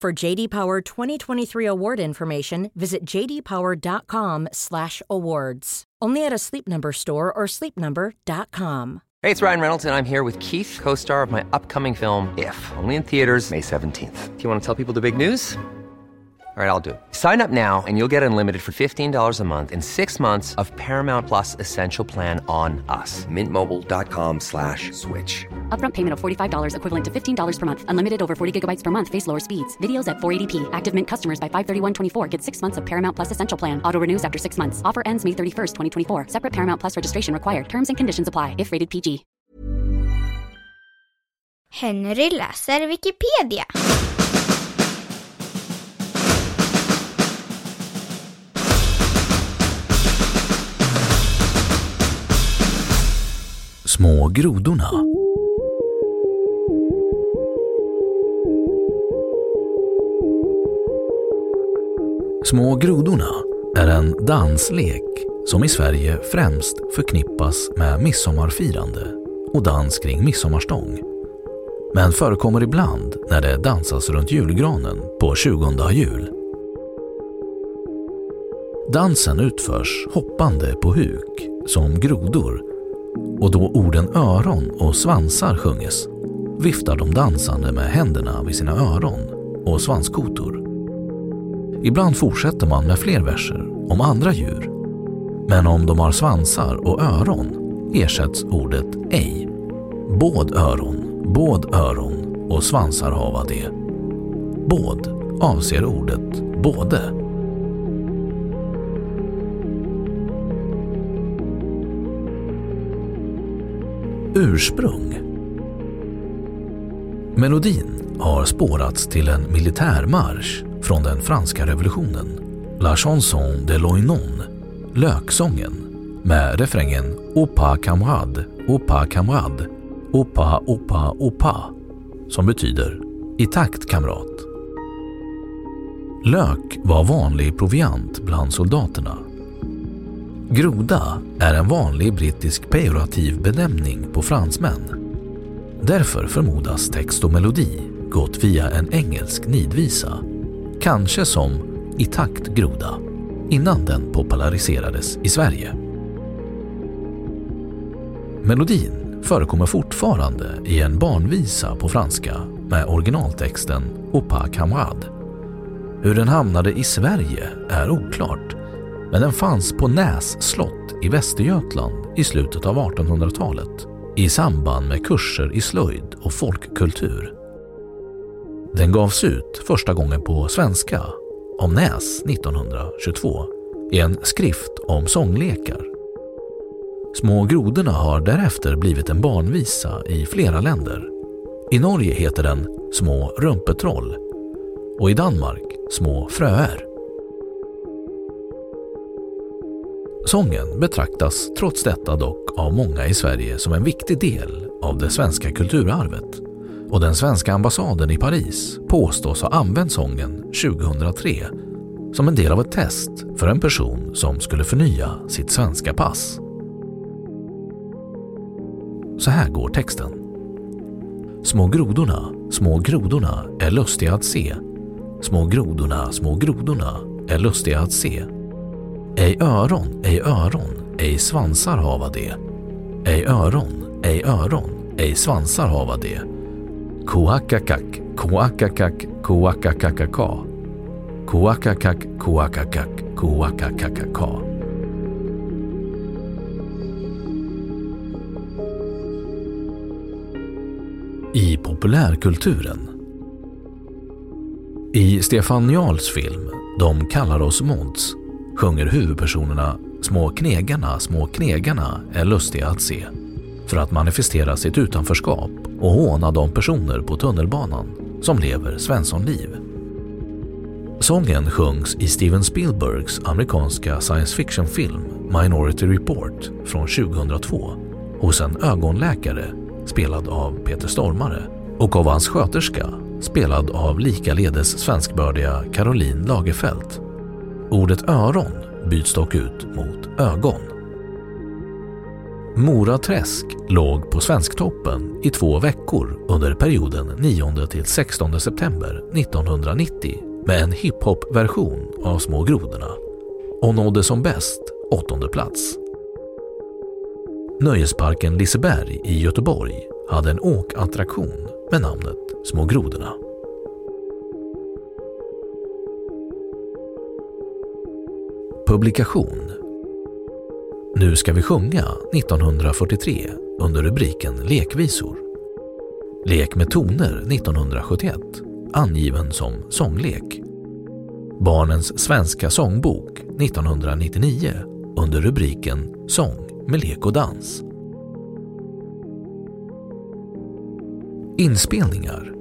For JD Power 2023 award information, visit jdpower.com/awards. Only at a Sleep Number store or sleepnumber.com. Hey, it's Ryan Reynolds and I'm here with Keith, co-star of my upcoming film If, only in theaters May 17th. Do you want to tell people the big news? All right, I'll do it. Sign up now and you'll get unlimited for $15 a month in 6 months of Paramount Plus Essential Plan on us. Mintmobile.com slash switch. Upfront payment of $45 equivalent to $15 per month. Unlimited over 40 gigabytes per month. Face lower speeds. Videos at 480p. Active Mint customers by 531.24 get six months of Paramount Plus Essential Plan. Auto renews after six months. Offer ends May 31st, 2024. Separate Paramount Plus registration required. Terms and conditions apply if rated PG. Henry läser Wikipedia. Små grodorna. Små grodorna är en danslek som i Sverige främst förknippas med midsommarfirande och dans kring midsommarstång. Men förekommer ibland när det dansas runt julgranen på 20 jul. Dansen utförs hoppande på huk som grodor och då orden öron och svansar sjunges viftar de dansande med händerna vid sina öron och svanskotor. Ibland fortsätter man med fler verser om andra djur. Men om de har svansar och öron ersätts ordet ej. Båd öron, båd öron och svansar hava det. Båd avser ordet både. Ursprung Melodin har spårats till en militärmarsch från den franska revolutionen, La chanson de l'Oignon, Löksången, med refrängen Opa kamrad, opa kamrad, opa opa opa, som betyder i takt kamrat. Lök var vanlig proviant bland soldaterna. Groda är en vanlig brittisk pejorativ benämning på fransmän. Därför förmodas text och melodi gått via en engelsk nidvisa, kanske som I takt groda, innan den populariserades i Sverige. Melodin förekommer fortfarande i en barnvisa på franska med originaltexten Opa Kamrad. Hur den hamnade i Sverige är oklart, men den fanns på Näs slott i Västergötland i slutet av 1800-talet i samband med kurser i slöjd och folkkultur. Den gavs ut första gången på svenska av Näs 1922 i en skrift om sånglekar. Små grodorna har därefter blivit en barnvisa i flera länder. I Norge heter den Små rumpetroll och i Danmark Små fröer. Sången betraktas trots detta dock av många i Sverige som en viktig del av det svenska kulturarvet och den svenska ambassaden i Paris påstås ha använt sången 2003 som en del av ett test för en person som skulle förnya sitt svenska pass. Så här går texten. Små grodorna, små grodorna är lustiga att se. Små grodorna, små grodorna är lustiga att se. Ej öron, ej öron, ej svansar hava det. Ej öron, ej öron, ej svansar hava det. Koakakak, Koakakak koakakakaka. Koakakak koakakak koakakakaka. I populärkulturen I Stefan Jarls film De kallar oss mods sjunger huvudpersonerna Små knegarna, små knegarna är lustiga att se för att manifestera sitt utanförskap och håna de personer på tunnelbanan som lever Svenssonliv. Sången sjungs i Steven Spielbergs amerikanska science fiction-film Minority Report från 2002 hos en ögonläkare spelad av Peter Stormare och av hans sköterska spelad av likaledes svenskbördiga Caroline Lagerfeld. Ordet öron byts dock ut mot ögon. Mora Träsk låg på Svensktoppen i två veckor under perioden 9-16 september 1990 med en hiphop-version av Små grodorna och nådde som bäst åttonde plats. Nöjesparken Liseberg i Göteborg hade en åkattraktion med namnet Små grodorna. Publikation nu ska vi sjunga 1943 under rubriken Lekvisor. Lek med toner 1971 angiven som sånglek. Barnens svenska sångbok 1999 under rubriken Sång med lek och dans. Inspelningar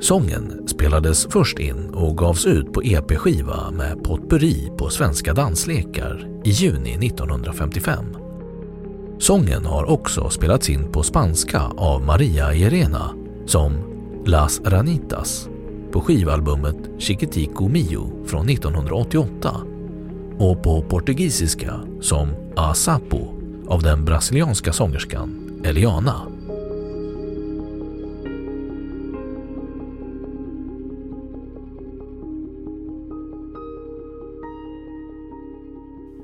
Sången spelades först in och gavs ut på EP-skiva med potpurri på svenska danslekar i juni 1955. Sången har också spelats in på spanska av Maria Irena som Las Ranitas på skivalbumet Chiquitico Mio från 1988 och på portugisiska som A Sapo av den brasilianska sångerskan Eliana.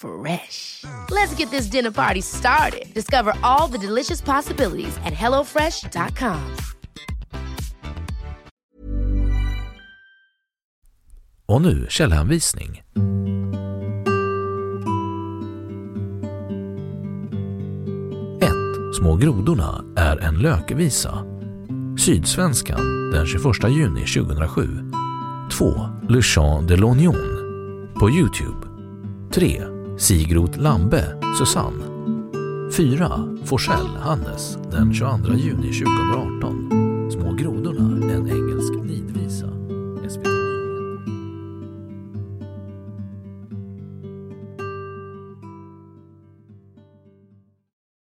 Fresh. Let's get this dinner party started. Discover all the delicious possibilities at hellofresh.com. Och nu källhänvisning. 1. Små grodorna är en lökvisa. Sydsvenskan den 21 juni 2007. 2. Le Chant de l'Oignon på Youtube. 3. Sigrot Lambe, Susanne. 4. Forsell, Hannes den 22 juni 2018.